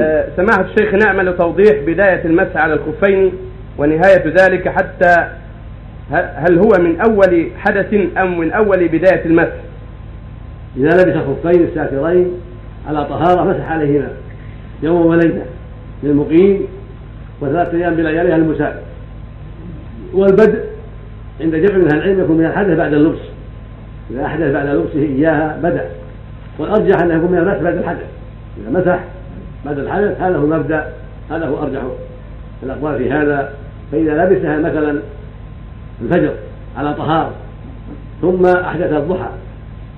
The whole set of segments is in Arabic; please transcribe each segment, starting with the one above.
آه، سماحة الشيخ نعمل توضيح بداية المسح على الخفين ونهاية ذلك حتى هل هو من أول حدث أم من أول بداية المسح؟ إذا لبس الخفين الساترين على طهارة مسح عليهما يوم وليلة للمقيم وثلاثة أيام بلياليها للمسافر والبدء عند جمع من العلم يكون من الحدث بعد اللبس. إذا أحدث بعد لبسه إياها بدأ. والأرجح أنه يكون من المسح بعد الحدث. إذا مسح بعد الحدث هذا هو المبدأ هذا هو أرجح الأقوال في هذا. فإذا لبسها مثلا الفجر على طهارة ثم أحدث الضحى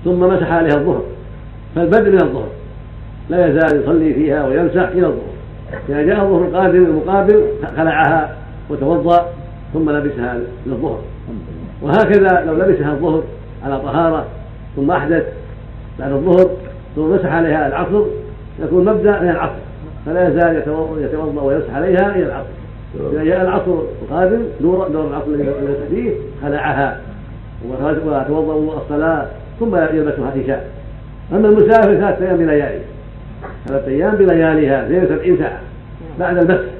ثم مسح عليها الظهر فالبدء من الظهر لا يزال يصلي فيها ويمسح إلى الظهر. إذا جاء الظهر القادم المقابل خلعها وتوضأ ثم لبسها للظهر وهكذا لو لبسها الظهر على طهارة ثم أحدث بعد الظهر ثم مسح عليها العصر يكون مبدأ من العصر فلا يزال يتوضأ ويمسح عليها إلى العصر. إذا جاء العصر القادم دور دور العصر الذي فيه خلعها. وتوضأ الصلاة ثم يلبسها إن شاء أما المسافر ثلاثة أيام بليالي. ثلاثة أيام بلياليها 72 ساعة. بعد المسح.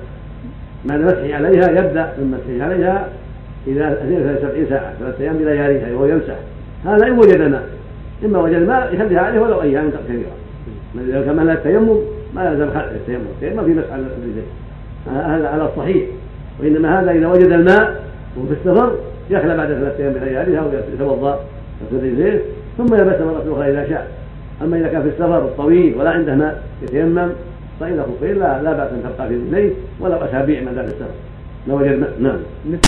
بعد المسح عليها يبدأ من مسحه عليها إذا 72 ساعة ثلاثة أيام بلياليها وهو يمسح. هذا إن وجد ماء. إما وجد ماء يخليها عليه ولو أيام كثيرة إذا كان لا التيمم ما يلزم خلع التيمم. التيمم في مسح الرجلين هذا على الصحيح. وإنما هذا إذا وجد الماء وفي السفر يخلع بعد ثلاثة أيام بلياليها ويتوضأ الرجلين ثم يلبس مرة أخرى إذا شاء. أما إذا كان في السفر الطويل ولا عنده ماء يتيمم فإن خفين لا لا بأس أن تبقى في رجليه ولو أسابيع من ذلك السفر. لو وجد ماء نعم.